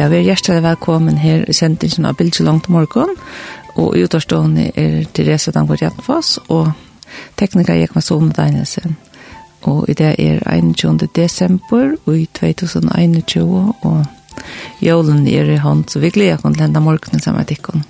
Ja, vi er hjertelig velkommen her i sendingen av Bilge langt morgen. Og i utårstående er Therese Dangvart Hjertenfoss og tekniker Jekma Sone Deinesen. Og i det er 21. desember i 2021 og jølen er i hånd, så vi gleder oss til denne morgenen sammen med dere.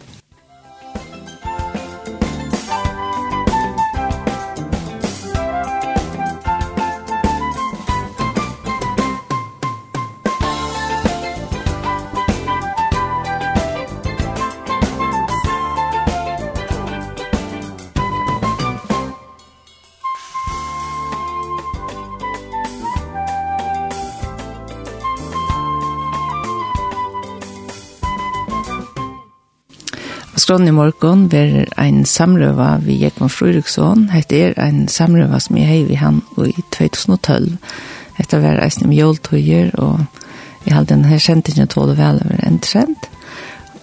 skrån i morgen blir en samrøva vi Jekman Fruruksson. Hette er en samrøva som jeg hei vi han i 2012. Hette var eisen om joltøyer, og jeg hadde den her kjentingen tål og vel over en trend.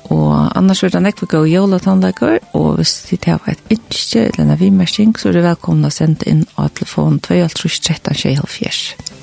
Og annars vil den ikke gå i joletannleggere, og hvis de tar et ønske eller en vimersing, så er du velkommen å sende inn av telefon 2 13 13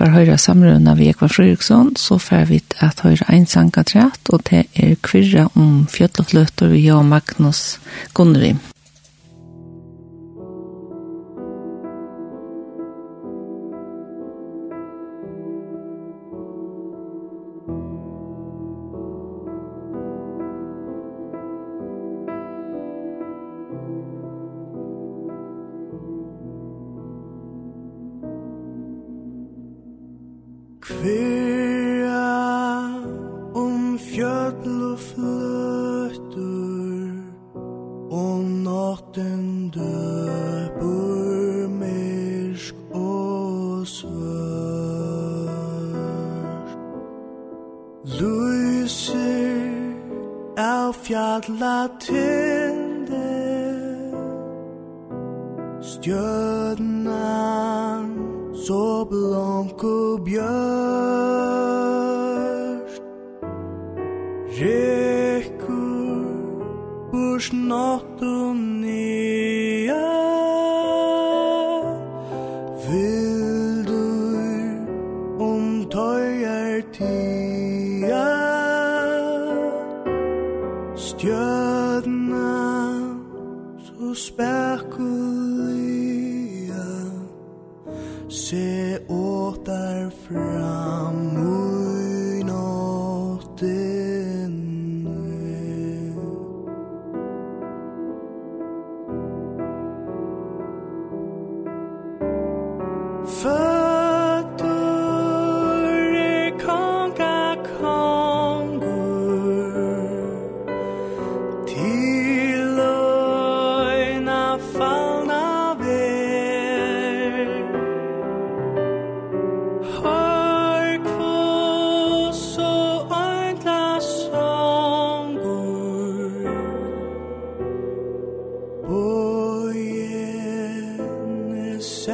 for høyre samrøyene vi Ekvar Fryriksson, så får vi at høyre en sankatrett, og det er kvirre om fjøtlefløter vi og Magnus Gunnrim. fjalla tinde Stjörnan Så blånk og björn.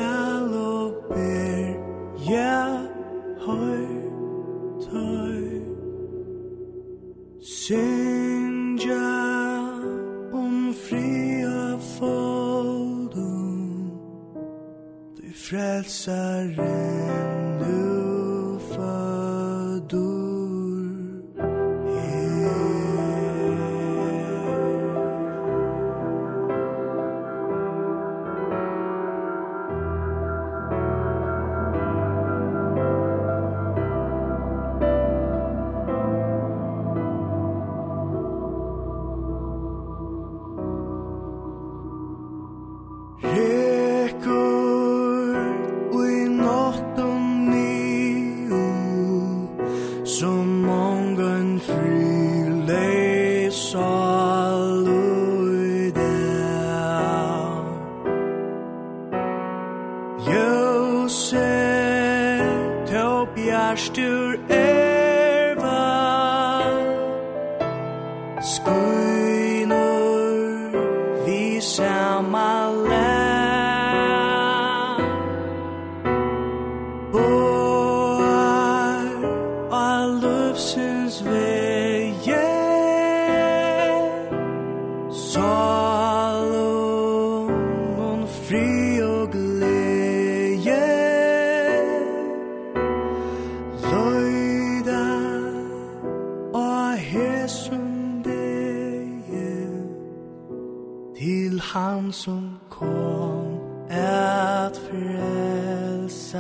now hesum degi Til han som kom at frelsa.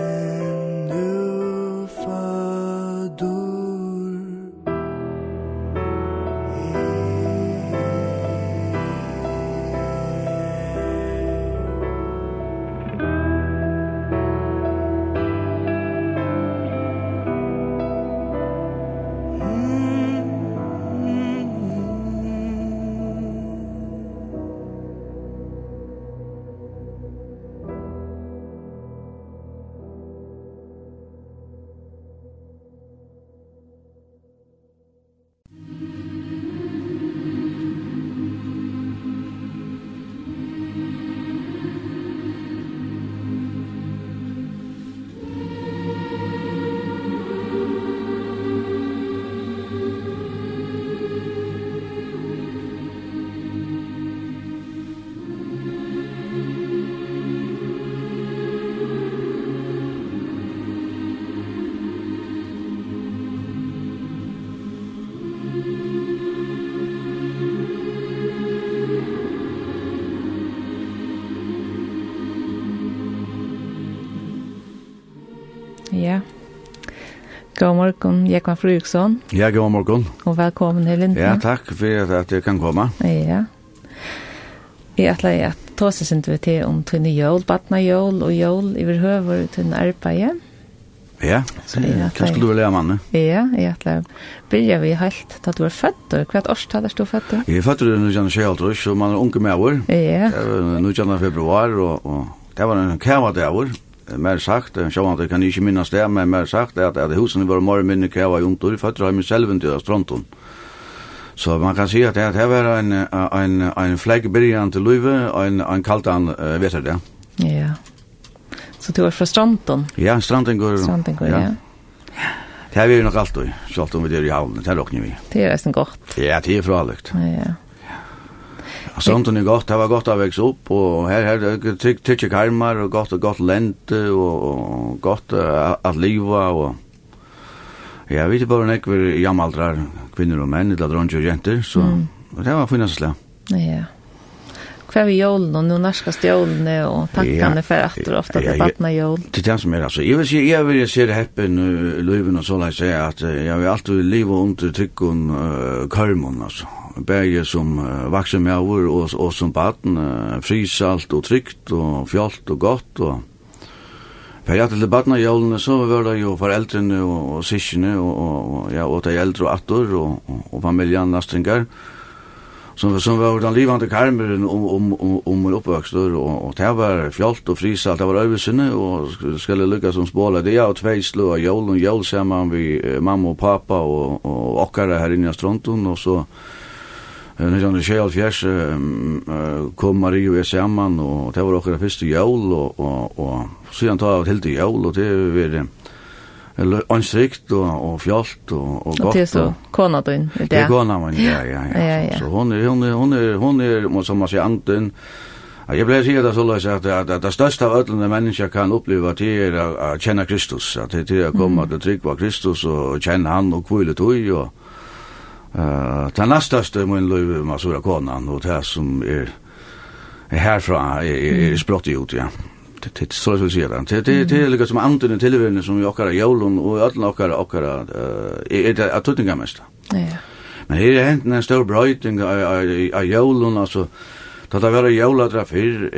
Amen morgon, Jekvann Fruksson. Ja, god morgon. Og velkommen til Lindene. Ja, takk for at jeg kan komme. Ja. Jeg er atler at tåse sin vi til om tøyne jøl, batna jøl og jøl i verhøver tøyne arbeid. Ja, hva skulle du vel gjøre, manne? Ja, jeg er atler. Byrja vi helt til at du er født, og hva hvert årstall er du født? Jeg er født i 1960, så man er unge med år. Ja. Det var 19. februar, og, og det var en kjæva dag mer sagt, sjåan det kan ikke minnes det, men mer sagt at, at husene var mer minne kjava juntur, fattere av min selven til Stronton. Så man kan si at det her var en, en, en flagg byrjan til Luive, og en, en kaltan uh, vetter det. Ja. Så du var fra Stronton? Ja, stronton Strontengur. Strontengur, ja. ja. Det har vi ju nog allt så allt om vi det i havnen, det här vi. Det är nästan gott. Ja, det är förhålligt. Ja, ja. Sånt är gott, det var gott att växa upp och här här det tykke karmar, och gott och gott lente, och gott att leva och ja, vi vet bara när vi jamaldrar kvinnor och män, eller dronjer och jenter, så det var fina slag. Ja, Kvar vi jól och nu nästa jól och tackan för att du ofta till vattna jól. Det är det som är alltså. Jag vill se, jag vill se det häppen i och så att jag vill alltid leva under tyckon uh, karmon alltså bæge som uh, vaksen over og, og som baden, uh, frisalt og trygt og fjolt og godt og Per jag till barna av så var det för foreldrene och, och siskene, och, och, ja, och de äldre och attor och, och, og familien som, som var den livande karmeren om, om, om, om uppväxt och, och det var fjällt och frisalt, det var øvelsene, och skulle lyckas som spåla det jag två slå av jøl, og ser man vi mamma och pappa, och, och åkare här inne i stronten, och så 1970 uh, kom Marie og jeg sammen, og det var okra første jól, og, og, og siden tar av til jól, og det var anstrikt og, og fjalt og, og godt. Og til så kona din, det? Det er kona man, ja, ja, ja. Så, hon er, hon er, hon er, hon er, som man sier, anten. Jeg pleier å si det så løs at, det største av ødlende mennesker kan oppleve til er å kjenne Kristus, at det er til å komme til å trygge Kristus og kjenne han og kvile tog og, Eh, det nästa stö min löv masura konan och det som är er härifrån är, är, är ut ja. Det det så så ser det. Det det är lika som antingen tillvärden som vi åkar jolon och alla åkar åkar eh är det att tuttinga mest. Ja. Men här är hänt en stor bröjting av jolon alltså då det var joladra för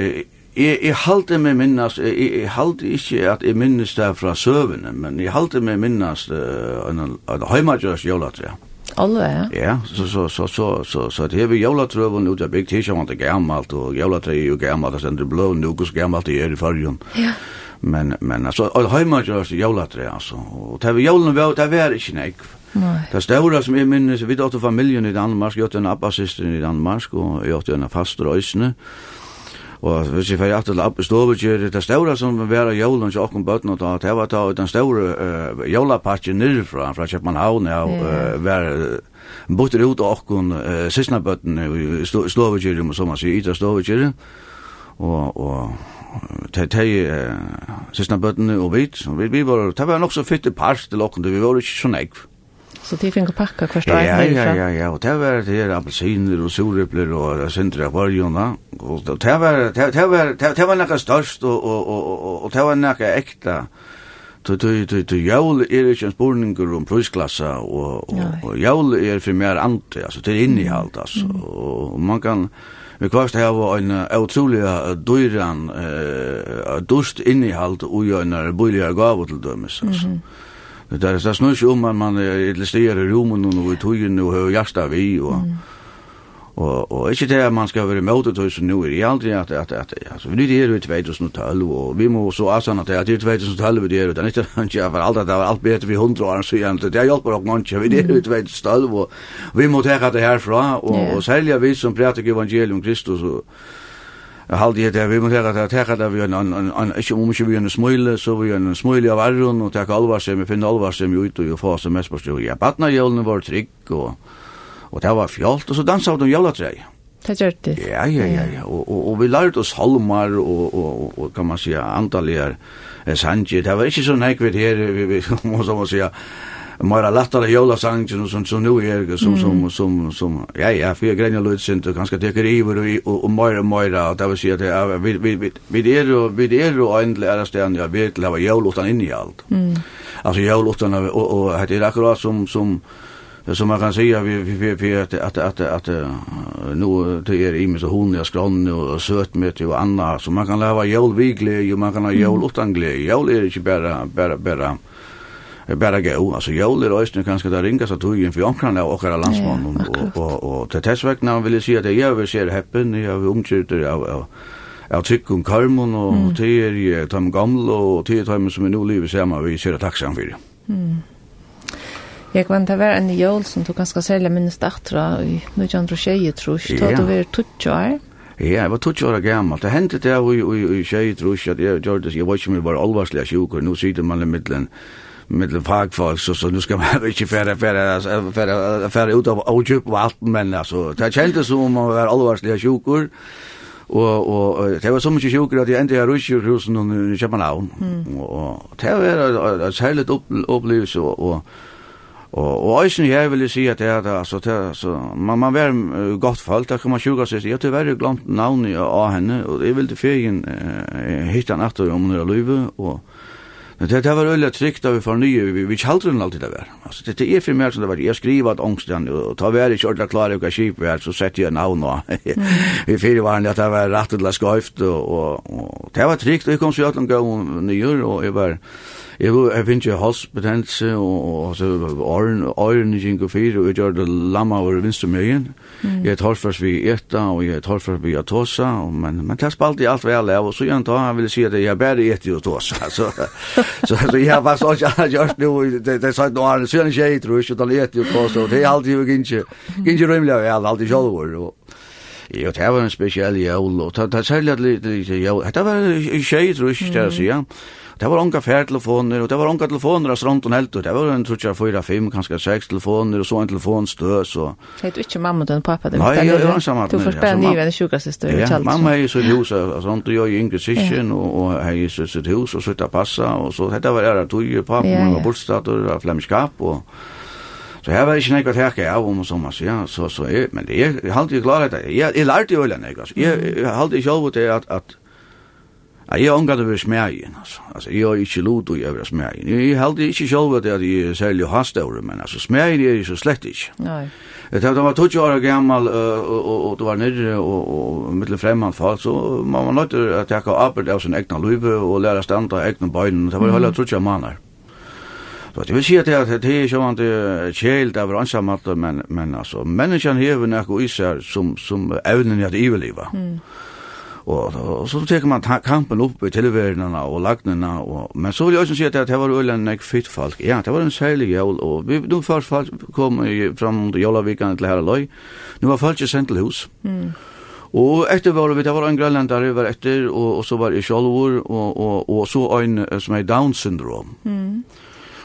Jeg, jeg halte meg minnas, jeg, jeg halte ikke at jeg minnes det fra søvende, men jeg halte meg minnas uh, en, en, en heimagjørs jolatrea. Mm Alle, ja. Ja, så så så så så så det är vi jävla tröven ut av big t-shirt och det gammalt och jävla trä och gammalt och sen det blå nu kus gammalt i är förrjun. Ja. Men men alltså all hemma görs jävla trä alltså och det är julen väl det är inte nej. Nej. Det stora som jag minnes, vi åt familjen i Danmark, jag åt en abbasyster i Danmark och jag åt en fast rösne. Og hvis jeg fyrir aftur til Stovetjeri, det ståra som var av jólun til okkur bøtten og ta, det var ta ut den ståra uh, jólapatje nirfra, fra Kjøpmanhavn, ja, mm. uh, var butter ut av okkur uh, sysna bøtten i Stovetjeri, som man sier, yta Stovetjeri, og, og te te uh, sysna bøtten og vit, og vi, vi var, det var nok så fytte parst til okkur, vi var ikke så negv. Så det fick en packa först år. Ja, ja, ja, ja. Och det var det är apelsiner och surrepler och sindra varjona. Och det var det var det var något störst och och och och det var något äkta. Tu tu tu tu jól er ikki ein spurningur um prisklassa og og jól er fyrir meir anti, altså til innihald altså. Og man kan Vi kvarst hava ein utroliga dyran eh dust innihald og jo einar boligar gávur til dømis altså. Mm -hmm. Det är det snurr om man man illustrerar i rummen och i tojen och hur hjärta vi och og og ikkje det man skal vara mot det så nu er det aldrig at at at altså vi det är ju 2012 og vi må så asan at det är 2012 det är utan inte att for alt allt det var alt bättre vi 100 år så igjen det er hjälper också mycket vi det er ju 2012 og vi må ta det härifrån og, og selja vi som pratar evangelium Kristus og Jag hade det där vi måste ha att ta det vi en en en inte om vi en smule så vi en smule av arron och ta allvar som vi finner allvar som ut och få som mest på så Ja, partner julen var trick och och det var fjolt och så dansade de jävla trej. Det gjorde det. Ja ja ja ja och och, och vi lärde oss halmar och och och kan man säga antalier sanje, det var inte så näkvit här vi måste man säga mer lättare jola sång som som nu är som som som som ja ja för grejer låt synd och ganska tycker i och och och mer att det vill säga det vi vi vi är och vi är och egentligen är det ständigt jag vet leva jólostan in i allt. Mm. Alltså jólostan och och det är akkurat som som som man kan säga vi vi vi att att att att nu det är i mig så hon jag skrann och söt med och andra så man kan leva jolviglig och man kan ha jol utan glädje jol är inte bara bara bara är bara gå alltså jag är ösn kanske där ringa så tog ju för ankran och våra landsmän och och och till testvägna vill jag säga att jag vill se det happen jag vill omkjuter av av tyckon kalmon och det är ju de gamla och det är de som är nu lever samman vi ser tacksam för det. Mm. Jeg kan ta være en jøl som du ganske særlig minnes datter i 1920, tror jeg. Da du var 20 år. Ja, jeg var 20 år gammel. Det hendte det i, i, i tror jeg, at jeg gjorde det. Jeg var ikke mye bare alvarslig sjukker. Nå sitter man i middelen med fagfolk så så nu ska man inte färra färra färra färra ut av ojup och allt men alltså det kändes som om man var allvarliga sjukor og og det var så mykje sjukur at har rusch i Russjurhusen i København mm. og det var et særligt opplevelse og, og Og og eisen jeg vil si at det er altså det altså man man var godt folk der kan man sjuka seg. Jeg tyvärr har glemt navnet av henne og det vil til ferien eh, hitta natt om når jeg løyve og Men det, det var øyla trygt av vi for nye, vi, vi den alltid det var. Altså, det, det er for meg som det var, jeg skriver at ångsten, og ta vi er ikke ordentlig klare hva kjip vi er, så sett jeg navn og vi fyrir var at det var rett eller skøyft, og, og, det var trygt, og jeg kom så jævlig gav nye, og jeg var, jeg var, jeg finnes jo halsbetennelse, og, så åren, åren gikk og fyra, og jeg gjør det lamma over vinstrumøyen, jeg tar først vi etta, og jeg tar først vi atosa, men, men det spalt i alt vel av, og så gjerne ta, han ville si at jeg bare etter og tosa, så, Så så jag var så jag gjort nu det det sa då han sen tjej tror jag då lät ju kost och det alltid ju inte inte rymliga jag alltid själv och Jo, det var en spesiell jævl, og det er særlig at det var en tjej, tror jeg, ikke det er, ja. Det var onka färdtelefoner och det var unga telefoner av stront och helt. Det var en tror jag fyra, fem, kanske sex telefoner och så en telefonstö. Så... Det är inte mamma och pappa? Det Nej, jag var ensamma. Du får spela en sjuka sjukassister. Ja, mamma är ju sitt hus och sånt och jag är yngre syskon och, och är ju sitt hus och sitta passa och så. Det var ära tog ju pappa, och var bortstad och flämskap och Så här var det inte något här jag om så man säger så så är men det är jag har alltid klarat det, jag är lärde ju eller något. Jag har alltid själv det att att Jeg har omgatt over smægen, altså. Altså, jeg har ikke lot å gjøre smægen. Jeg held ikke selv at jeg er særlig hast hastøvre, men altså, smægen er jeg så slett ikke. Nei. Jeg tenkte, var 20 år gammal, og du var nere, og mittel fremman fall, så man var nødt til å takke arbeid av sin egna løyve, og lære standa av egna bøyden, det var jo heller 30 måneder. Så det vil si at det er ikke sånn at det vant kjeld av rannsamatt, men, men altså, menneskene hever nekko i seg som, som evnen i at iverliva. Mm. Og, og så teker man kampen opp i tilværende og lagnene. Og, men så vil jeg også si at det var øyne en fyrt folk. Ja, det var en særlig jævl. Og vi, nå først folk kom fram under jævlavikene til Herreløy. Nå var folk sendt til hus. Mm. Og etter var vi, det var en grønlandare var etter, og, og så var jeg sjolvor, og, og, og så en som er Down-syndrom. Mm.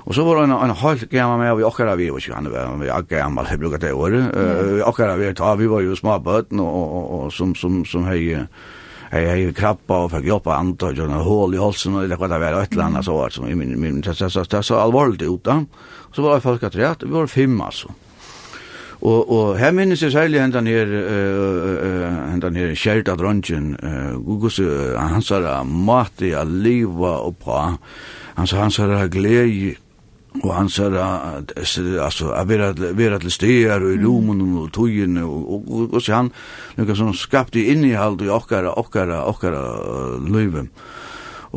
Og så var det en, en halv gammal med, og vi akkara vi, var ikke han vi er gammal, jeg bruker det året, uh, vi akkara vi, ta, vi var jo smabøtten, og, og, og, som, som, som hei, jag jo krabba og fikk jobba antar og några hål i halsen og det var det var ett eller annet så var det min min så så så så alvorlig ut då. Så var folk at rett vi var fem altså. Og, og her minnes jeg særlig hendan her, uh, hendan her kjærta dronjen, uh, han sa hans er a liva og på, han sa er glede Og han sa altså, a vera, vera til stegar og i rumen og tugin og, og, og, og, så han, lukka som skapte innihald i okkara, okkara, okkara, okkara,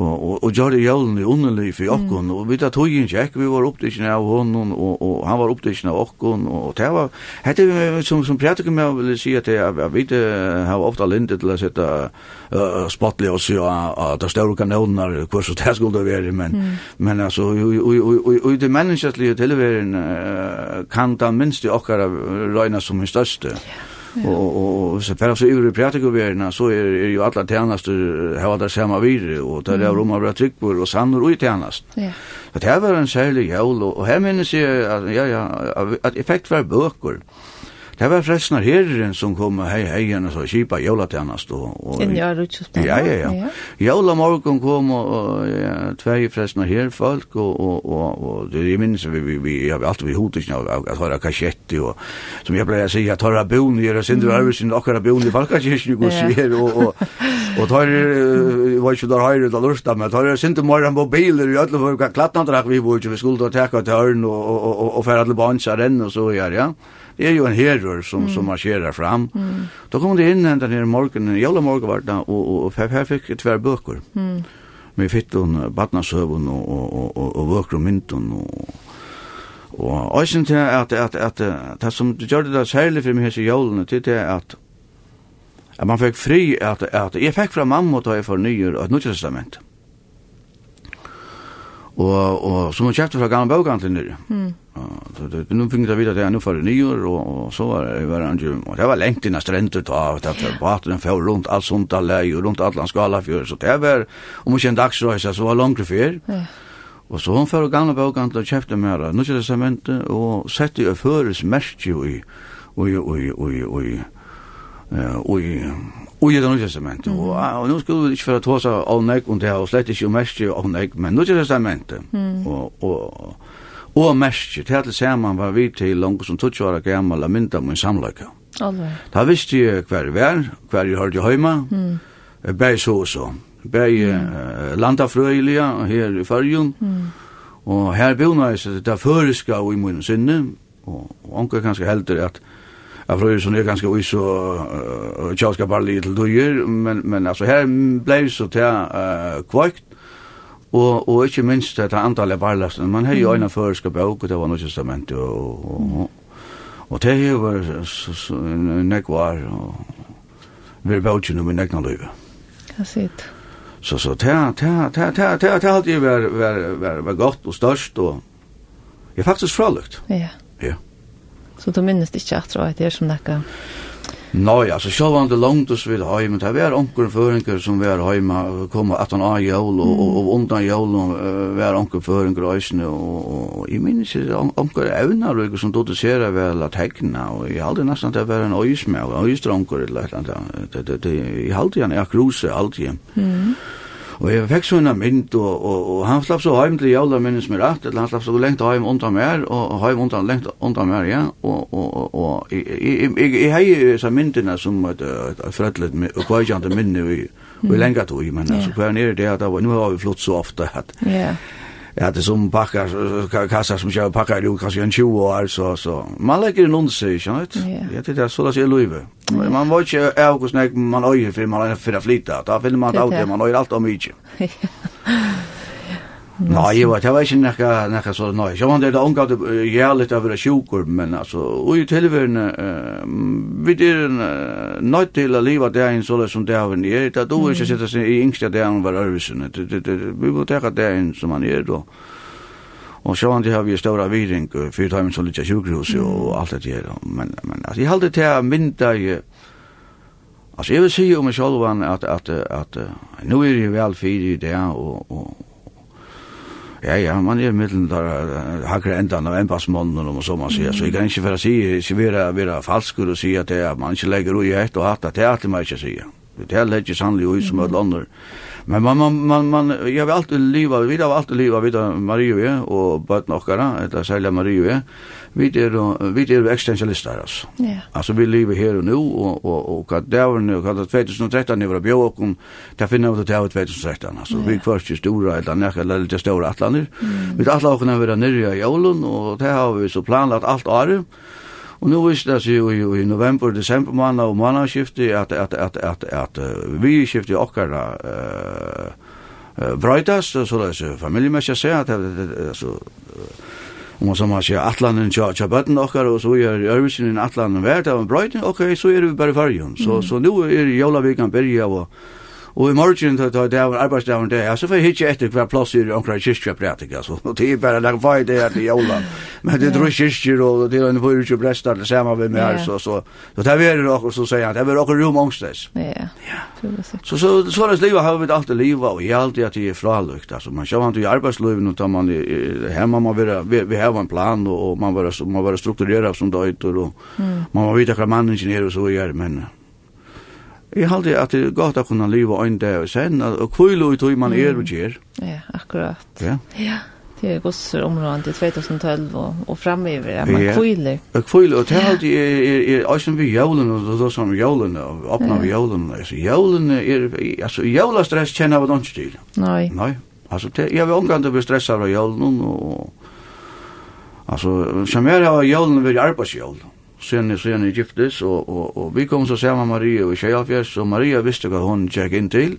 og og og gjorde jólun i underlig for okkon mm. og við at tøyin jekk vi var upptikin av honum og og han var upptikin av okkon og det var hette vi som som prætikum med vil si at eg vit har ofta lindet til å sette uh, spotli og sjá at ta stóru kanonar hvussu tær skuld være men mm. men altså og og de menneskelige tilværen uh, kan da minst i okkara røyna som hin største. Yeah. Og, og, så fer så ur i så er, er jo alla tjänster har där samma vidare och där är rum av tryckbord och sannor och tjänst. Ja. Det här var en särlig jul och, här minns jag att, ja, ja, att effekt var böcker. Det var forresten herren som kom og hei hei hei så kipa jolatjernast og... og ja, ja, ja, ja. Jolamorgon kom og, og ja, tvei forresten her folk og, og, og, og det er minnes vi, vi, vi, vi, har alltid vi hodet ikke av at høyra kasjetti og som jeg pleier å si at høyra bøn gjør og sindre arbeidsen og bon i falkakirken og sier og og og tar var ikke der høyre da lursta men tar sindre morgen mobiler i alle for klatnandrak vi var ikke vi skulle ta takka til høyren og, og, og, og, og færa til og så gjør ja er jo en herrer som, mm. som marscherar fram. Mm. Då kom det in den här morgonen, jävla morgon var det, och, och, här fick jag tver bøker. Mm. Med fitton, badnasövun och, och, och, och, og bøker och mynten. och Og eisen til at, at, at, at det som gjør det særlig for meg hese jævlene, det det at at man fikk fri at, at jeg fikk fra mamma og ta jeg for og et nytt testament. Mm Og, og så man kjøpte fra gamle bøkhandelen nere. Mm. Og, nu fikk jeg vite at jeg nå for nyer, og, og så var det, var han, og det var lengt innan strendet, og det var baten for rundt alt sånt alle, og rundt alt skala fjør, så det var, om ikke en dagsrøyse, så var langt før. Ja. Og så hun for gamle bøkhandelen og kjøpte mer, nå kjøpte sementet, og sette jo føres merke i, og i, og i, og i, og i, og i, Och i det nya testamentet. Mm. Och, och nu skulle vi inte för att ta sig av nägg och det här och slett inte mest av nägg, men nya testamentet. Mm. Och, och, og mest, det til saman var vi til langt som 20 år gammal av mynda min samlaka. Da visste jeg hver jeg var, hver jeg hørte hjemme, mm. bæg så og så. Bæg mm. uh, landafrøyelige her i Førjun, mm. og her bjona jeg seg det føreska og i munnen sinne, og, og anker kanskje heldur at Jag tror ju så är ganska oj så jag ska bara lite då men men alltså här blev så till eh kvakt og og ikkje minst at antallet barlasten man har jo ein førska bók og det var nokk testament og og og det her var nekvar og vi bókin med nekna løva. Kasit. Så så ta ta ta ta ta ta det var var var var gott og størst og er faktisk fralukt. Ja. Så du minnes ikke at det er som nekka? Nei, altså, sjål var det langt oss vid heim, det var onker føringer som var heim, kom at han av jævl, og, og, og undan jævl var onker føringer eisne, og, og, og jeg minnes ikke onker evner, og som du ser det vel at hegna, og jeg halde nesten det var en øysme, og øysdronker, eller et eller annet, jeg halde han er kruse, alltid. Mm. Og jeg fikk så en mynd, og, og, og han slapp så heim til jævla minnes med rett, eller han slapp så lengt heim undan mer, og heim undan lengt undan mer, ja. Og, og, og, og jeg hei disse myndene som et, et et frødlet og kvarkjante minne vi, vi lenga tog, men altså, hver nere det, at nu har vi flott så ofte, at, yeah. Ja, det er som packar, kassar som kjører packar jo kanskje en 20 år, så, så. Man legger en under seg, känner du? Ja, det er så där ser Louis. Man må ikke av hvordan man øyer, for man er for å flytta. Da finner man det att man øyer alt om mycket. Nei, jeg vet, jeg vet ikke nekka, nekka så nej. Jag undrar det angår det jävligt över sjukur men altså, och i tillvärn eh vi det nåt til å liva det in sånn som det har ni är du då ikke sitte seg i yngste det än var örvisen. Vi må teka det in som man er, og Og så han det har vi stora viring för timmen så lite sjukhus och allt det där men men alltså jag håller det här mynda ju Alltså jag vill säga om mig själv att, att, att, nu är det väl för det där och, och, Ja, ja, man er mellan der hackar ändan av embasmannen og så man sier, Så jeg kan inte för att säga, så vara vara falskur at det er, man inte lägger och ett och det er alltid man ikke sier. Det er lägger sannlig ui som ett landar. Mm Men man man man man jag vill alltid leva vi har alltid leva vid Marie och og och kara det är Marie vi är vi är existentialister alltså. Ja. Alltså vi lever här och nu och och och vad det var nu att 2013 när vi bjöd och där finner vi det här 2013 alltså vi först i stora eller nära eller lite stora atlander. Vi atlar också när vi där nere i Jolun och där har vi så planlagt allt året. Och nu visst det sig i, i november, december månad och månadsskiftet att, att, att, att, att, vi skiftet åkara uh, bröjtas så det är så familjemässigt säga att alltså om man som man säger Atlanten tja tja bøtten åkar og så är Ørvisen i Atlanten värd av en brøyting, ok, så er vi bare i färgen så, så nu er Jola vi kan börja och Og i morgen, da det var arbeidsdagen det, så får jeg ikke etter hver plass i omkring kyrkja prætik, altså. Og det er bare lagt vei det her til jola. Men det drog kyrkjer, og det er en fyrir brestar, det samme vi med her, så, så, så det er det så sier han, det er okkur rom angstes. Ja, ja. Så, så, så, så, livet har vi alltid livet, og jeg alltid at jeg er fralukt, altså. Man ser han til arbeidslivet, og tar man hemma, man vil, vi har en plan, og man så man vil strukturera som døyter, og man vil vita hva mannen er, og så er, men, Jeg halte at det er godt å kunne leve en dag og sen, og kvile ut hvor man er og gjør. Ja, akkurat. Ja. ja. Det er gosser området til 2012 og, og fremover, ja, man kvile. Ja, kvile, og det halte jeg er, er, er som vi jævlen, og det er som jævlen, og åpner vi jævlen, altså jævlen er, altså jævlastress kjenner vi ikke til. Nei. Nei, altså det, jeg vil omgang til å bli stresset av jævlen, og, altså, som jeg har jævlen, vil arbeidsjævlen. arbeid sen sen i giftes och och och vi kom så samman Maria och Shafia og Maria visste hva hon check in till.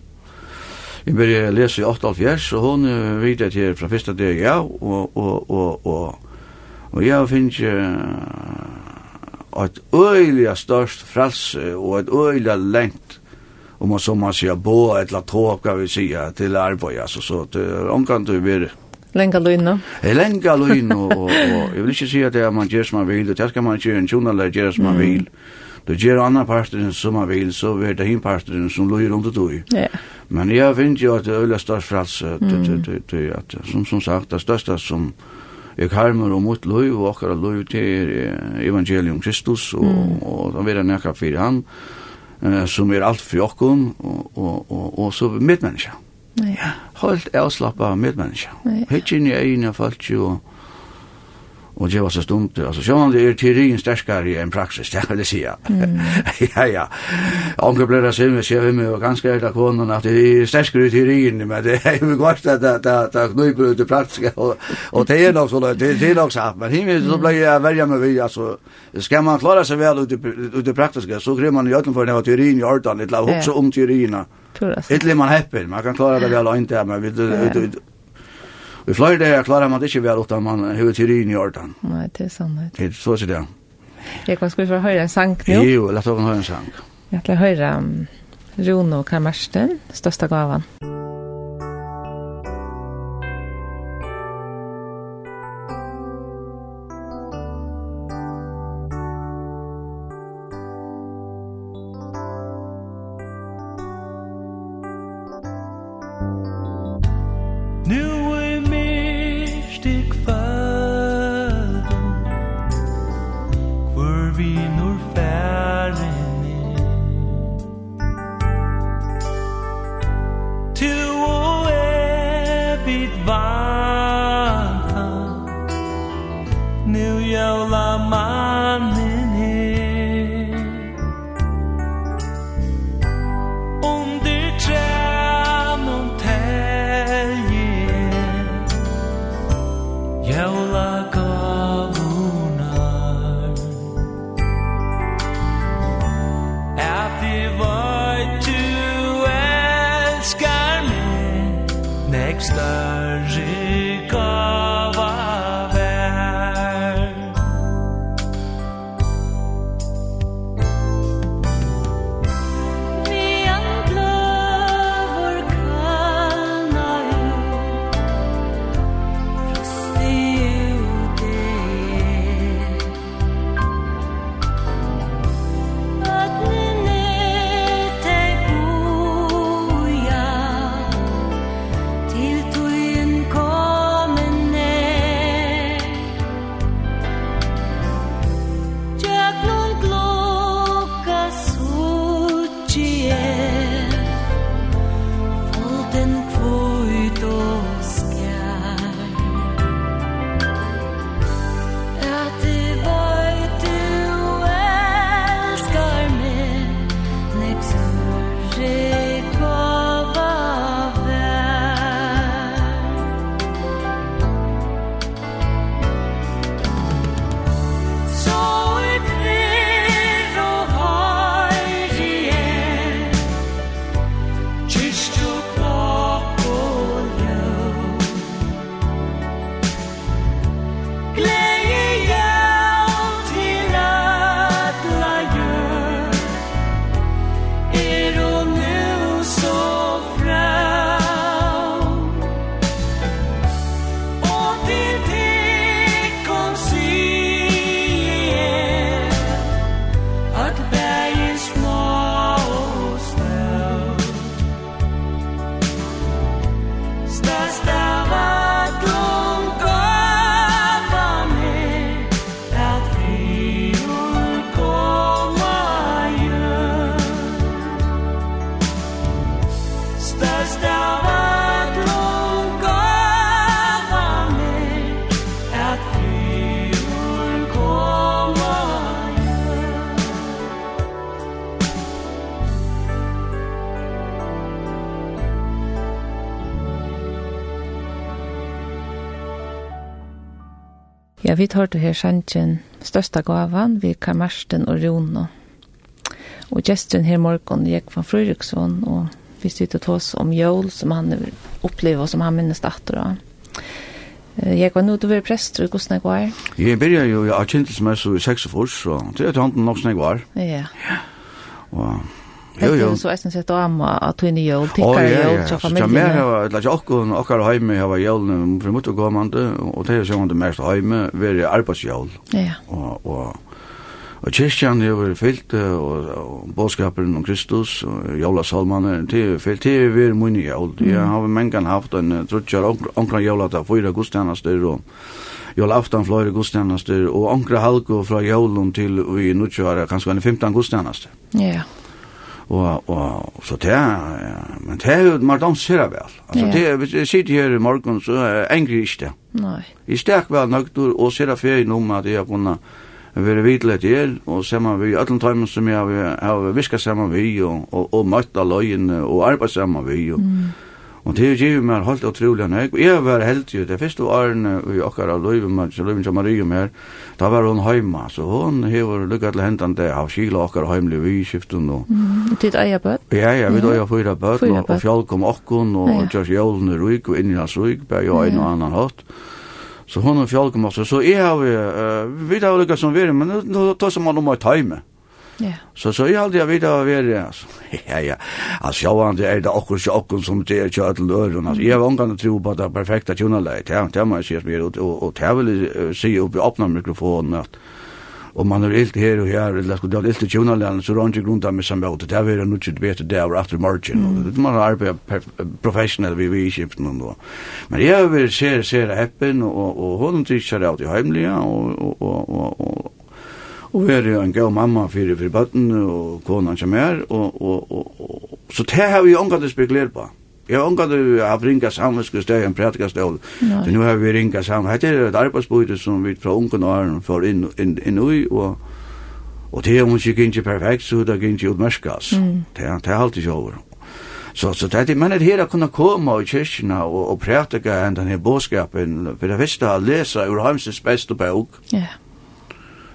Vi började läsa i 88 så hon vet att här från första dagen ja och och och och och jag finns att öjliga störst frelse och ett öjliga längt om man som man sier bo eller tåka vi säga till altså så så omkant du blir Lenga løgna. Lenga løgna, og, og jeg vil ikke si at det er man gjør som man vil, og det skal man gjøre en tjonaler gjør som man vil. Du gjør andre parter som man vil, så er det hin parter som løgner under tog. Ja. Men jeg finner jo at det er øyla størst frals, som, som sagt, det største som jeg karmer og mot løy, og akkurat løy til er evangelium Kristus, og, mm. og, og da nekka fyrir han, som er alt for jokken, og, og, og, og så medmennesker. Mm Ja. Holdt avslappa medmenneska. Hittin i egin folk jo og det var så stumt. Altså, sjåan det er teorien sterskare enn praksis, det vil jeg si. ja, ja. Onkel ble det svimmet, sier vi med, og ganske er det konen at det er sterskare i teorien, men det er jo godt at det knyper ut i praktiske, og det er nok så løy, det er nok sagt, men himmel så ble jeg verja med vi, altså, skal man klara seg vel ut i praktiske, så krever man i øtlen for det var teorien i ordan, det la hoksa om teorien, turas. Ett man häpper, man kan klara det väl inte men vi Vi flyr det, klarar man det inte väl utan man hur till i ordan. Nej, det är sant. Det är så så där. Jag kan skulle få höra en sang nu. Jo, låt oss höra en sang. Jag vill höra Runo Karmarsten, största gavan. Ja, vi tar til her sangen største gavan vi kan Marsten og Rono. Og gesten her morgen, gikk fra Frøyriksson, og vi sitter til oss om jól som han opplever som han minnes datter av. Jeg var nå til å være prester, hvordan jeg var? Jeg begynte jo, jeg har kjente som jeg så i 6 år, så det er til han nok som jeg var. Ja. Ja. Og Jo, jo. Så eisen sett om at du inne jøl, tikkare jøl, tja familien. Ja, mer hava, eller tja okkon, okkar heime hava jølene, for mot og gåmande, og det er det mest heime, veri arbeidsjøl. Ja. Og, og, og kyrkjan er veri fyllt, og, og bådskaperen om Kristus, og jøla salmaner, det er fyllt, det er veri munni jøl. Jeg har mengan haft en trutjar, onkran jøla ta fyra gudstjenester, og jól aftan fløyre gudstjenester, og ankra halko fra jólun til vi nutjar, kanskje 15 gudstjenester. Ja, ja Og, og, så det er, men det er jo, man danser vel. Altså, det er, hvis jeg sitter her i morgen, så er jeg engri ikke det. Nei. Jeg stek vel nøgtur, og ser ferien om at jeg har kunnet være vidle til, er og sammen vi, alle tøymen som jeg har har visket sammen vi, og, og, og møtt av løgene, og arbeidet sammen vi, og, mm Og det gir meg helt utrolig nek. Jeg var heldig, det første årene vi okkar av Løyvimann, så som Marie mer, da var hun heima, så hun hever lykket til hentan det av kila okkar heimlig vi i skiften. Og... Mm, ditt eia bøtt? Ja, ja, vi da ja fyra bøt, og og fjall kom okkon, og kjørs jævlen i ruik, og inni hans ruik, bare jo en og annan hatt. Så hun og fjall kom okkon, så jeg har vi, vi har lukka som vi, men nå tar som man om å taime. Yeah. Så så jag hade vet vad vi är alltså. Ja ja. Alltså jag var inte är det också så också som det är kört till öron alltså. Jag var inte tro på det perfekta tunalet. Ja, det måste jag se ut och och det vill se upp i öppna mikrofonen att Og man er ilt her og her, eller sko, det er ilt i tjonalen, så er ikke grunn av å missa møte. Det er vi er ikke bedre det over after margin. Mm. Man har arbeidet professionell vi vi i skiften og noe. Men jeg vil se, se det heppen, og, og hun tykker det ut i heimlige, og, og, og, og, og være en god mamma fyrir fyrir bøtten og konan som er, og, og, og, og, så det har vi omgått spekulerat på. Jeg har omgått av ringa samviske steg, en prætika stål, så nu har vi ringa sammen. Hette er et arbeidsbøyde som vi fra ungen åren får inn, inn, inn ui, og, og det er om ikke ikke perfekt, så det er ikke utmerskast. Mm. Det, det er alltid over. Så så det är men det här kunna komma i kyrkorna och och prætika ändan här boskapen för det första läsa ur Heimsens bästa bok. Ja. Yeah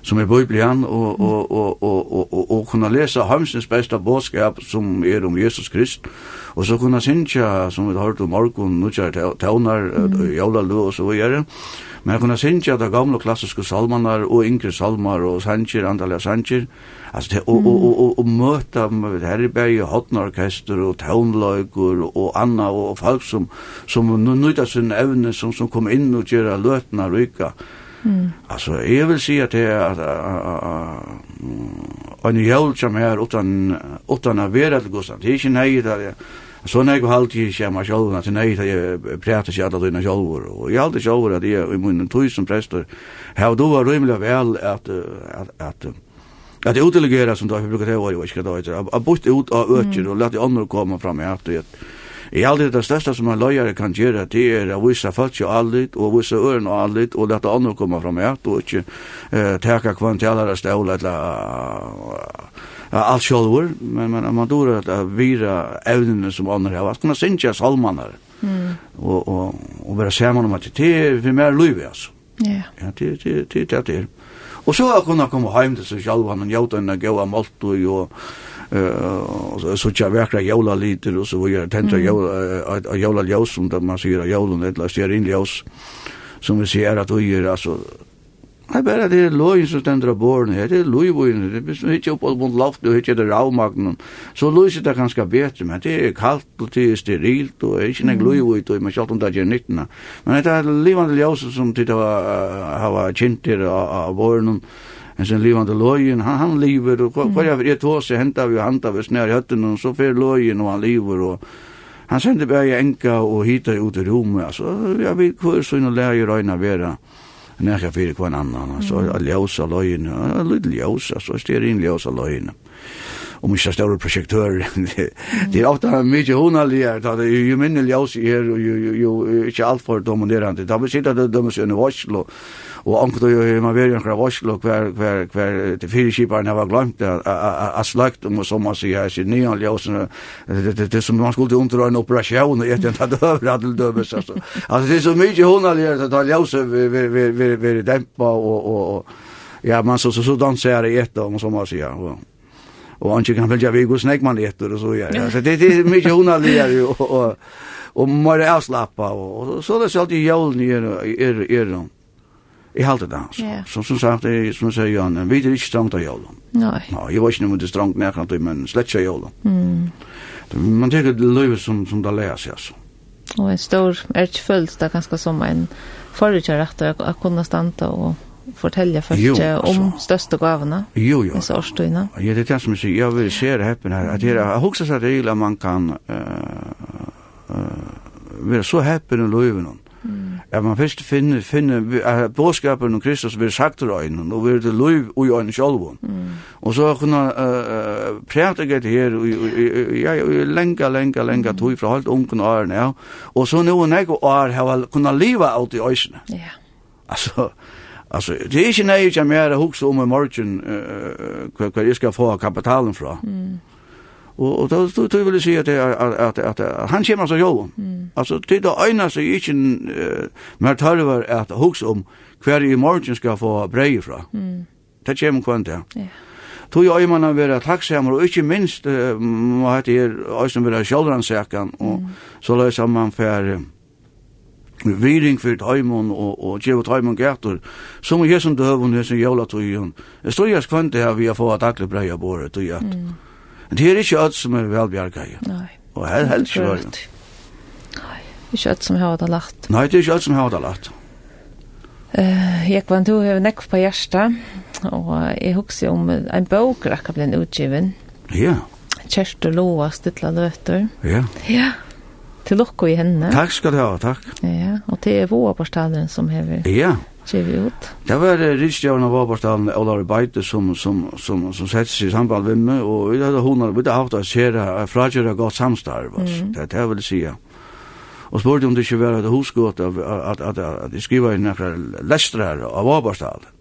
som er Bibelen og, og, og, og, og, og, og kunne lese hamsens beste bådskap som er om Jesus Krist og så kunne synja som vi har hørt om morgen nutjar taunar jævla lú og så videre. Men jeg kunne synja de gamle klassiske salmanar og yngre salmar og sanger andalega sanger. Altså det, og, og, og, og, og møte med herberg og hotnorkester og tøvnløyker, og anna og folk som, som nøyda sin evne som, som kom inn og gjør løtene rykka. Mm. Alltså jag vill säga att det är att en jul som är utan utan att vara till Gustav. Det är inte nej där. Så när jag alltid i schema själv att nej jag pratar sig alla dina själv och jag alltid själv att jag i min tog som präster här då var rymliga väl att att att att utdelegera som då brukar det vara i ska då att bort ut av öker och låta andra komma fram i att det Jeg halde det største som en løyere kan gjøre, det er å vise folk og allit, og vise øren og allit, og lette andre komme fram her, og ikke eh, teka kvantalare stål, eller uh, alt sjølver, men men man dora at vira evnene som andre annar hava. Kunna syngja salmanar. Mm. Og og og vera saman om at det er for mer løyve, altså. Ja. Ja, det det det det. det. Og så har kunna koma heim til seg sjálvan han jóta ein góa malt og uh, så tja verkra jola liter och så vidare, tända jola, jola ljus som man säger av jolen, eller stearinljus som vi ser att vi gör, alltså Nei, bare det er løyen som stender av båren her, det er løyvøyen, det er ikke oppe mot loft, og ikke det ravmagnen, så løyser det ganske bedre, men det er kaldt, og det er sterilt, og det er ikke nek løyvøy, og man selv om det er nyttene. Men det er livande ljøse som det har kjent her av båren, en sen livande lojen, han, han lever, og hva er det jeg hentar vi og hantar vi snær i høtten, og så fer lojen, og han lever, og han sender bare enka og hita ut i rommet, altså, jeg vet hva er sånn og i røyna vera, nekka fyrir kvann annan, altså, mm. ljausa lojen, lydel ljósa, så styr inn ljósa lojen, og ikke større prosjektør. det er ofte mye hundalige, da det er jo minne ljøs i her, og jo, jo, jo ikke alt for dominerande, Da vi sitter det dømes under Oslo, og anker då ju man vill ju några varsel och kvar kvar kvar till fyra skiparen har glömt at slakt och som man säger här sin nya ljusen det som man skulle undra en operasjon og inte att över att döbes alltså alltså det är så mycket hon har lärt att ta ljusen vi vi vi vi og och och ja man så så så dansar det ett och som man säger og anke kan väl jag vill gå man efter og så ja. Så det är mycket hon har og og og och mer avslappa og så det så alltid jul ni er er er i halte det. Så, yeah. så som sagt, jeg, som sier Jan, vi er ikke strengt av jålen. Nei. No, jeg var ikke noe strengt mer kan men slett ikke jålen. Mm. Man tenker det løyve som, som det leier seg, altså. Og en stor, er ikke følelse det ganske som en forutgjørrett å kunne standa og fortelle för jo, alltså, om største gavene. Jo, jo. Så årstøyene. Ja, det er det som jeg sier. Jeg vil se det heppen her. At jeg har också seg til at man kan uh, uh, være så heppen i löven. Mm. At man først finner, finner uh, bådskapen om Kristus vil sagt til øynene, og vil det lov i øynene selv. Mm. Og så kunne uh, prate jeg det her, ja, lenge, lenge, lenge, mm. tog fra alt ungen årene, ja. Og så nå en jeg år har kunnet leve av i øynene. Ja. Yeah. Altså, Alltså det är ju när jeg mer hugger om i morgen, eh uh, hva jeg skal få kapitalen fra. Mm. Og, og då, då, då vill jag säga att, att, att, att, han kommer så jo. Mm. Alltså det är ena sig inte uh, mer tarvar att huxa om kvar i morgon ska få brei fra. Mm. Det kommer kvant ja. Ja. Tog jag man att vara tacksamma och inte minst uh, må hette er ösen vara självransäkan och mm. så löser man för uh, viring för tajmon og, och ge åt tajmon som är som døvun är som jävla tog hon. Det står jag skvant det här vi har fått att tackla breja bordet och gjort. Mm. Men det er ikke alt som er velbjerga i. Nei. Og her helst ikke var det. Nei, ikke alt som har det lagt. Nei, det er ikke alt som har det lagt. Uh, jeg var du har nekk på hjertet, og jeg husker om en bok rakka ble utgiven. Ja. Kjerste Loa Stilla Løter. Ja. Ja. Til lukko i henne. Takk skal du ha, takk. Ja, og det er vårparstalleren som hever. Ja vi ut. Det var det riksdagen av bort av Olar Beite som, som, som, som sette seg i samband med meg, og vi hadde hun hadde haft å se det, frakjøre godt samstarv, mm. det, det vil si. Og spurte om det ikke var et husgått at, at, at, at jeg skriver inn noen lestrar av Åbarstad.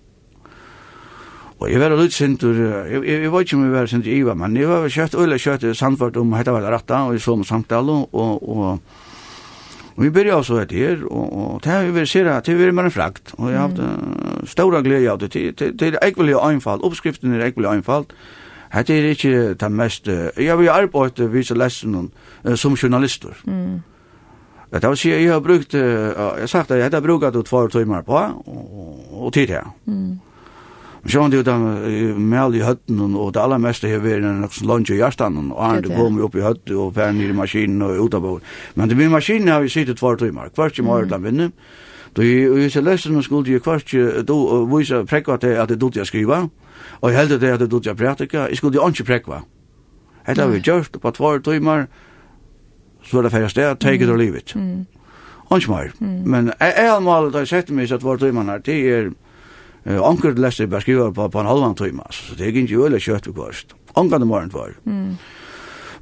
Og jeg var litt sintur, jeg, jeg, jeg var ikke om jeg var sint i Iva, men jeg var kjøtt, og jeg kjøtt, samfart om hette var det rette, og jeg så med samtale, og, og, og Och vi byrja så et her, og, og det har vi vært ser at det vill man en frakt og jeg har haft stora glede av det Det er till till einfalt, oppskriften er är ekviliga einfalt. Det er ikke det mest jag vill arbeta vid så läsen som journalister. Mm. Det vil si, jeg har brukt jeg har sagt at jeg har brukt det två timer på og, og tid her. Mm. Og sjån det jo den mel i høtten, og det aller meste har vært en lunge i hjertan, og han det kom opp i høtt, og fær ned i maskinen og ut av bord. Men det blir maskinen har vi sittet tvær timer, kvart i morgen den vinner. Då i så läste man skulle ju kvart då visa präkva till att det dotja skriva och jag hällde det att det dotja praktika. Jag skulle ju inte präkva. Hetta har vi gjort på två timmar så det färdas det take it or leave it. Mm. Onch mer. Men är målet att sett mig så att vart timmar det är Eh Anker leste bare skriver på, på en halvann time. Så det gikk ikke øyelig kjøtt ved kvart. Anker det morgen var. Mm.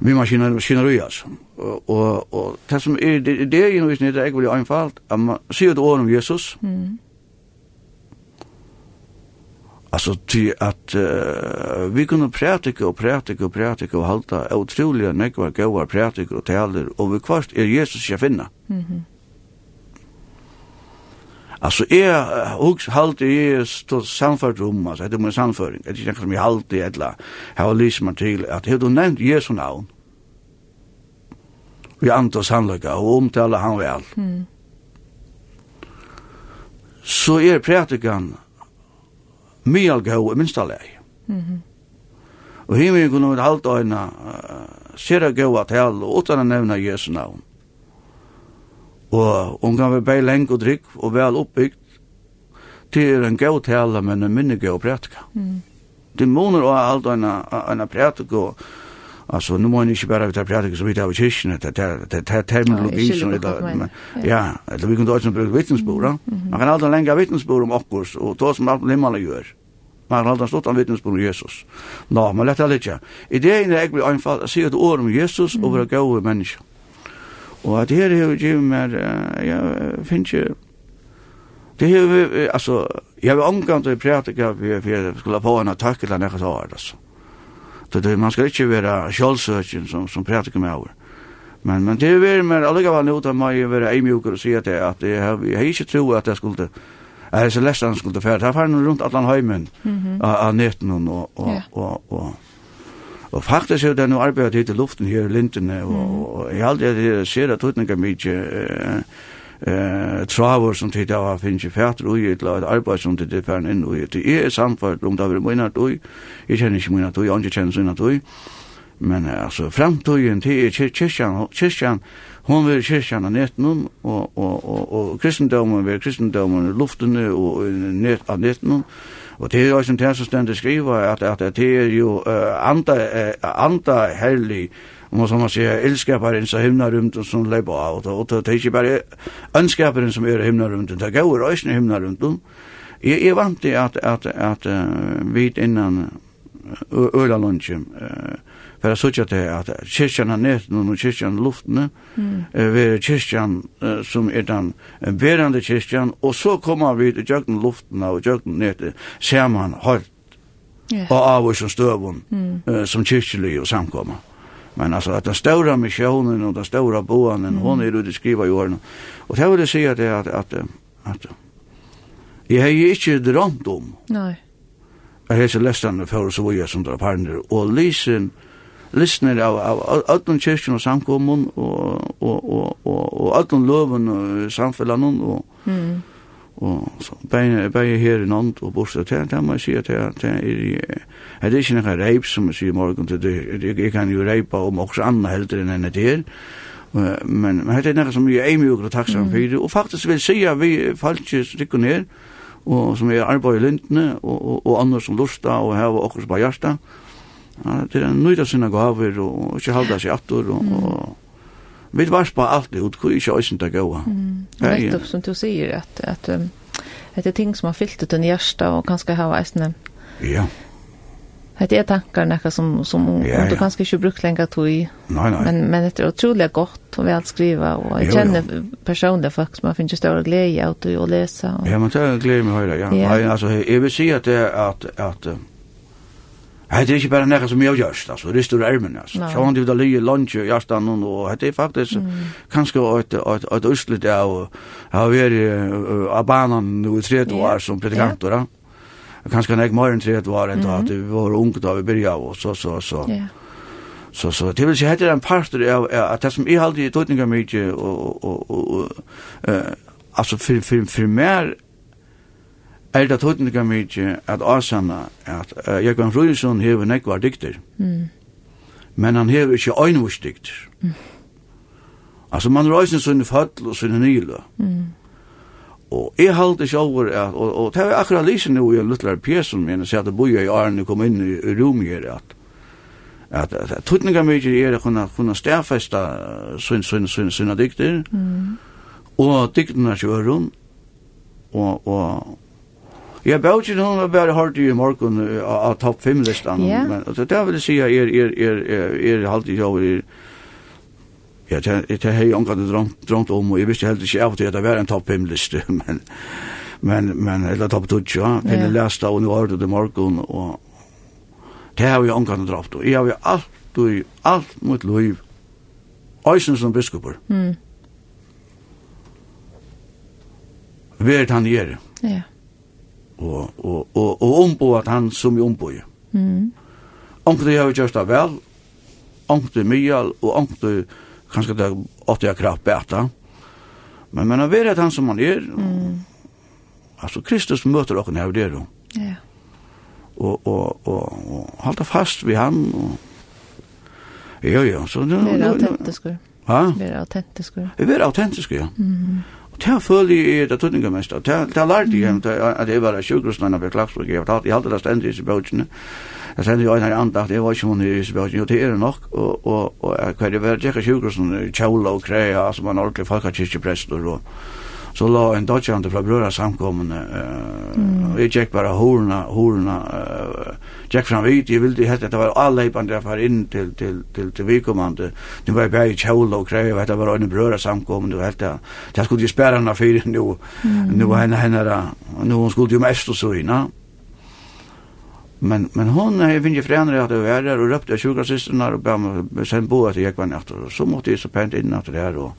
Vi maskiner, maskiner i, altså. Og, og, og det som er, det, det er undervisning, det er ikke veldig anfalt, at man sier et ord om Jesus. Mm. Altså, til at uh, vi kunne prætike og prætike og prætike og halta utrolig nekvar gauar prætike og taler, og vi kvart er Jesus jeg finna. Mm -hmm. Alltså är hooks halt är stå samfört rum alltså det är min samföring. Det är inte som jag halt det alla. Här har lyssnat man till att hur du nämnt Jesu namn. Vi antar han och omtala han väl. Mm. Så är pratikan myal gå i minsta läge. Mhm. Och himmelen kunde halt en uh, sera gå att hell utan att nämna Jesu namn. Mm Og hun kan være bare lenge og drikk og vel oppbygd. til en god tale, men en minne god prætika. Mm. Det måner og alt en, en prætika og Alltså nu må ni ikke bare vita prætika som vi tar av kyrkjen, det er terminologi som vi tar, men ja, eller vi kan da som bruke vittnesbord, man kan alltid lenge vittnesbord om okkurs, og to som alt limmene gjør. Man kan alltid stått om vittnesbord om Jesus. Nå, men lett er litt, ja. ideen er egentlig einfalt, å si et ord om Jesus og være gode mennesker. Og at her har vi givet meg, jeg finner ikke, det har vi, altså, jeg har omgang til prætika, for jeg skulle få en takk eller nekka så her, altså. Så det, man skal ikke være kjølsøkjen som, som prætika med over. Men, men det er vært mer, allegavall nå, da må jeg være eimjuker og si at jeg, at jeg, har, jeg har ikke tro at jeg skulle, jeg har ikke lest han skulle fære, Det har fære rundt alle heimen, av netten og, og, og, og, og Og faktisk er det noe arbeid hit i luften her i lintene, og og jeg aldri jeg ser at det er mye uh, uh, traver som tid av finns ju fætter ui, eller et arbeid som tid er færen inn ui. det er samfunnet om det er mina ui, jeg kjenner ikke mina ui, jag kjenner känner sina då men fremtøyen til er kyrkjan, kyrkjan, hon vil vill kyrkan nätten og, og, og, og kristendomen vil kristendomen luftene og net, av nätten Og det er jo som det som stendet skriva, at, at det er jo uh, anda, uh, anda herlig, om man som man sier, elskaparen som himna rundt og som leipa av, og det er ikke bare ønskaperen som er himna rundt, det er gau og himna rundt, Jeg er vant til at, at, at, at uh, vi innan øyla lunge for jeg sørger til at kyrkjan har netten og kyrkjan luftene mm. er kyrkjan som er den berande kyrkjan og så kommer vi til kjøkken luftene og kjøkken netten ser man høyt yeah. og av oss og støvun mm. som kyrkjelig og samkomma. Men alltså att den stora missionen och den stora boanen mm. hon är ju det skriva i åren. Och det vill säga det att att att, att jag har ju inte drömt om. Nej Jeg hese lestene for så vi er som drar parner, og lysen, lysen av, av ødlen kyrkjen og samkommun, og, og, og, og, og ødlen loven og samfellan, og, mm. og så, bare, bare her i Nond og Borstad, det er man sier, det er, er, det er ikke noe reip som man sier morgen, det er, jeg kan jo reipa om også anna heldur enn enn det men, men det er noe som jeg er mye og takksam fyrir, og faktisk vil sier vi, faktisk, det er, og som er arbeid i lintene, og, og, og andre som lusta, og heva okkur på hjarta. Ja, det er nøyda sina gaver, og ikke halda seg attor, og, og vi var varspa alt ut, hvor ikke øysen det gaua. Mm. Nettopp som du sier, at, at, at, det er ting som har fyllt ut en hjarta, og kanskje hava eisne. Ja. Yeah Det är tankar näka som som ja, du kanske inte brukt längre tog i. Nej, nej. Men men det är otroligt gott och väl skriva och jag känner personliga folk som har finns större glädje att och läsa. Och... Ja, men det är glädje med höra, ja. ja. Nej, alltså jag vill säga att det är att att Det är inte bara nära som jag görs, alltså, det är stora ärmen, alltså. Så han vill lye lunch i hjärtan och det är faktiskt mm. kanske ett, ett, ett östligt av, av er, av banan nu i tredje år som predikantor, ja kanskje nek mer enn 30 år enn da, vi var unge da vi byrja og så, så, så. Ja. Så, så, det vil si, hette en parter av at det som jeg aldri i tøytninga mykje, og, og, og, og, altså, for, for, for mer er det tøytninga mykje at avsanna at uh, Jørgen Røynsson hever nek var dikter, mm. men han hever ikke øynvurs dikter. Mm. Altså, man røysen sånne fattl og sånne nylå. Mm. Og jeg halte ikke over, at, og, og det var akkurat lyset nå i en luttelare pjesen min, og sier at jeg bojer i Arne, kom inn i, i rom her, at at, at, at tutninga mykje er å kunne, kunne stærfesta sin, sin, sin, sina dikter, mm. og diktene kjøren, og, og Jeg bør ikke noen var bare hardt i morgen av topp 5-listan, men det vil jeg si at jeg er, er, er, er, er, er, er, er, Ja, det, har jeg omgått drømt, om, og jeg visste heller ikke av til at det var en topp 5-liste, men, men, men, eller topp 2, ja, til jeg leste av Nordhøyde i morgen, og det har jeg omgått drømt, om. jeg har jo alt, og alt mot liv, øysen som biskoper. Mm. Vært han gjør. Ja. Og, og, og, og ombo at han som jeg ombå. Mm. Omkring det har vi gjort det vel, omkring det mye, og omkring kanskje det åtte jeg kraft beta. Men men vi vet han som han er. Mm. Altså Kristus møter dere her der. Ja. Og, og, og, og halte fast ved han. Og... Jo, jo. Så, det, vi er autentiske. Hæ? Vi er autentiske. Vi er autentiske, ja. Mm -hmm. Og det føler jeg det tøtninga mest. Det har lært jeg at jeg var sjukrusten av Klagsbruk. Jeg fortalte, jeg hadde det stendig i disse bøtjene. Jeg sendte jo en her andakt, jeg var ikke hun i disse bøtjene. Jo, det er det nok. Og, og, og jeg var tjekka sjukrusten i Kjøla og Krea, som var en ordentlig folkekirkeprester og så la en dodgjande fra brøra samkommende uh, mm. og jeg tjekk bare horna horna uh, tjekk fram ut jeg ville hette det var alleipande jeg var inn til, til, til, til vikommande nu var jeg bare i kjål og krev hette var en brøra samkommende og hette jeg skulle jo spæra henne fyrir nu mm. nu var henne henne nu hun skulle jo mest og så inna Men men hon är vinje förändrar att det är där och röpte sjuka systrarna och bara sen bo att jag var natt och så måste ju så pent in natt där och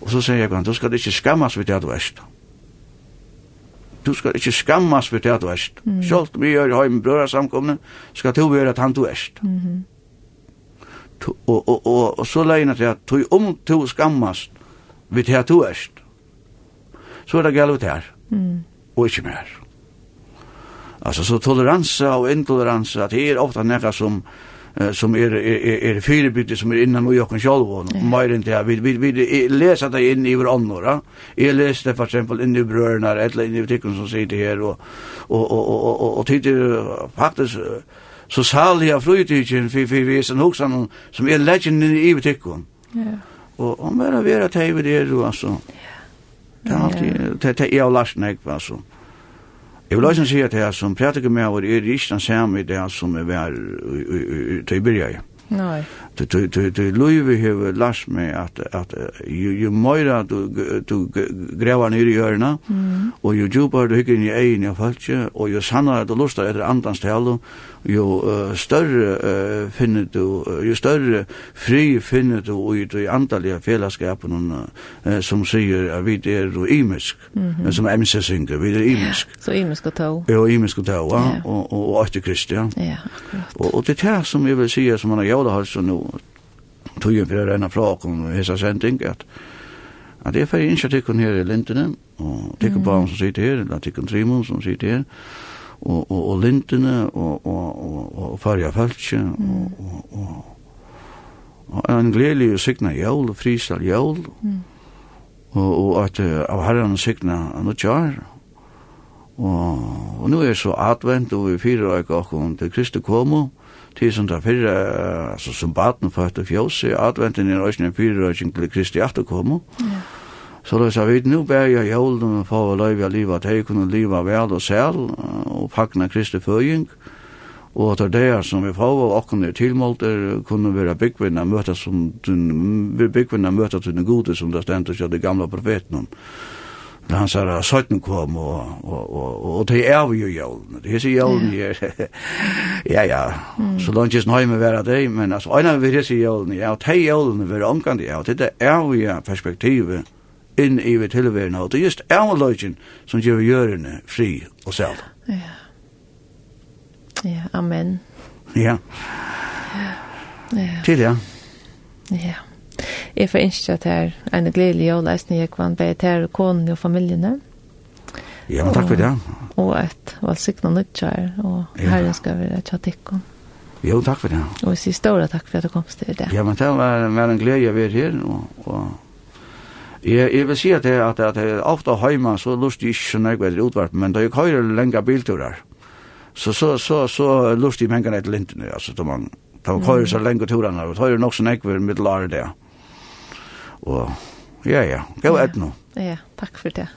Og så sier jeg, du skal ikke skammas ved det du erst. Du skal ikke skammas ved det du erst. Mm. Selv om vi gjør i høyme brøra samkomne, skal du være at han du erst. Mm -hmm. og, og, og, og så leina til at du om du skammas ved det du erst, så er det galt her. Mm. Og ikke mer. Altså, så toleranse og intoleranse, at det er ofte nekka som som er er er fyrbygd som er innan og jokken sjálv og meir enn det vi vi vi lesa det inn i varandra va jag läste for eksempel inn i brørnar eller inn i tikkun som sitter og og og og og og, og tidigare faktisk så sal jag frutigen för för vi sen huxan som er legend i i ja. Og om vera vara tv det då alltså Ja, det det är Lars Näck altså. Jeg vil også si at jeg som prætiker med over er ikke den samme i det som er vær til i byrja. Nei. Det løyve har lært meg at, at jo jo møyra du, du grever ned i hjørna, mm. og jo djupere du hikker inn i egen i folk, og jo sannere du lustar etter andans tale, jo uh, større uh, finner du, uh, jo større fri finner du i de andalige fellesskapene uh, som sier at vi er jo imisk, mm -hmm. som MC synger, vi er imisk. Så imisk og tog. Jo, imisk og tog, ja, yeah. og, og, og etter Kristi, ja. Ja, akkurat. Og, og det er det som jeg vil si, som man har gjort det her, nå, tog jeg for å regne fra åkken, hese sending, at at jeg får ikke tikkun her i lintene, og tikkun barn som sitter her, eller tikkun trimon som sitter her, og, og, og lintene og, og, og, og farja falske og, og, og, og en gledelig signa jól og frísal jól. Mm. og, og at av herran signa noe jar og, og nå er så advent og vi fyrir og og til Kristi komu. Til som der fyrre altså som baten for etter fjøs adventen er også en og til Kristi aftur komu ja. Så det sa vi, nu bär jag jorden för att löjva livet, at jeg kunne leva vel og sel, og pakna Kristi føying, Og at det er som vi får og åkken er tilmålt, er kunne være byggvinna møte som den, byggvinna møte til den gode som det stendte seg det gamle profeten om. Da han sa, at søtten kom og, og, og, og, det er vi jo jævlen. Det er så jævlen er, ja, ja. Så langt ikke nøy med være det, men altså, øyne vi er så jævlen, ja, og det er jævlen vi er omgang, ja, og det er jo perspektivet inn i vi tilværen og det er just avløgjen som gjør gjørende fri og selv. Ja. Ja, amen. Ja. Ja. Til, ja. Ja. Jeg får innskje at her en gledelig jord, leisende jeg kvann bare til konen og familiene. Ja, men takk for det. Og et valgsikna nødtjær, og herren skal være tjattikken. Jo, takk for det. Og jeg sier store takk for at du kom til det. Ja, men det var en glede jeg var her, og, og Jeg, jeg vil si at, jeg, at, at jeg, ofte hjemme så lust jeg ikke så nøyga etter utvarp, men da jeg køyrer lenge bilturer. så, så, så, så lust jeg mengene etter lintene, altså, da man, da man køyrer så lenge turene, og køyrer nok så nøyga middel middelare det. Og, ja, ja, gå gav nå. Ja, takk for det.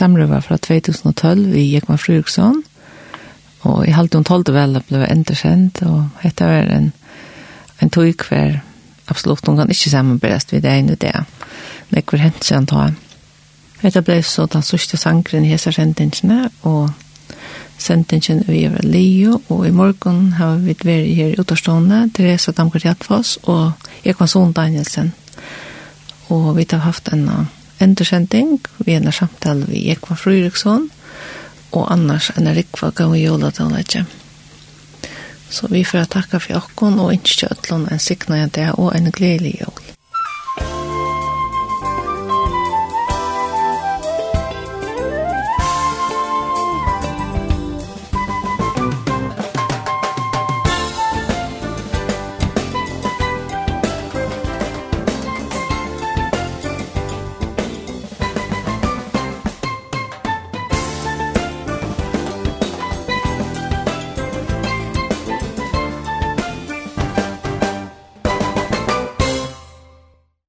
samrøve fra 2012 i Jekman Fryruksson. og i halte hun tolvte vel ble endersendt, og dette var en, en tog hver absolutt hun kan ikke sammenbæres ved det ene det. Det var hent seg ta. Dette ble så den sørste sangren i hese sendingene, og sendingen vi er Leo, og i morgen har vi vært her i Utterstående, Therese Damgaard Hjeltfoss og Ekvansson Danielsen. Og vi har haft en endersending, Vi er en samtale vi Ekva Fryriksson og annars en Rikva Gav Jola Tånleitje. Så vi får takka for jokken, og innskjøtlen en sikna det og en gledelig jól.